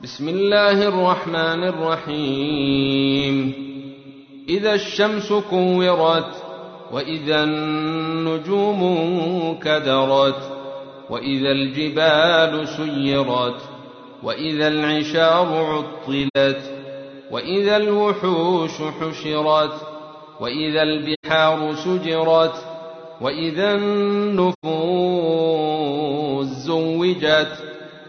بسم الله الرحمن الرحيم إذا الشمس كورت وإذا النجوم كدرت وإذا الجبال سيرت وإذا العشار عطلت وإذا الوحوش حشرت وإذا البحار سجرت وإذا النفوس زوجت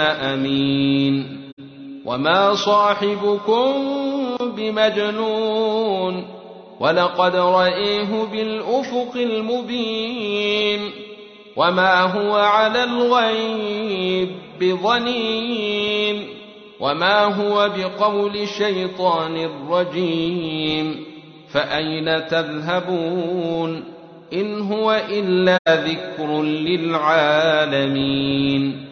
أمين. وما صاحبكم بمجنون. ولقد رأيه بالأفق المبين. وما هو على الغيب بضنين وما هو بقول شيطان رجيم. فأين تذهبون؟ إن هو إلا ذكر للعالمين.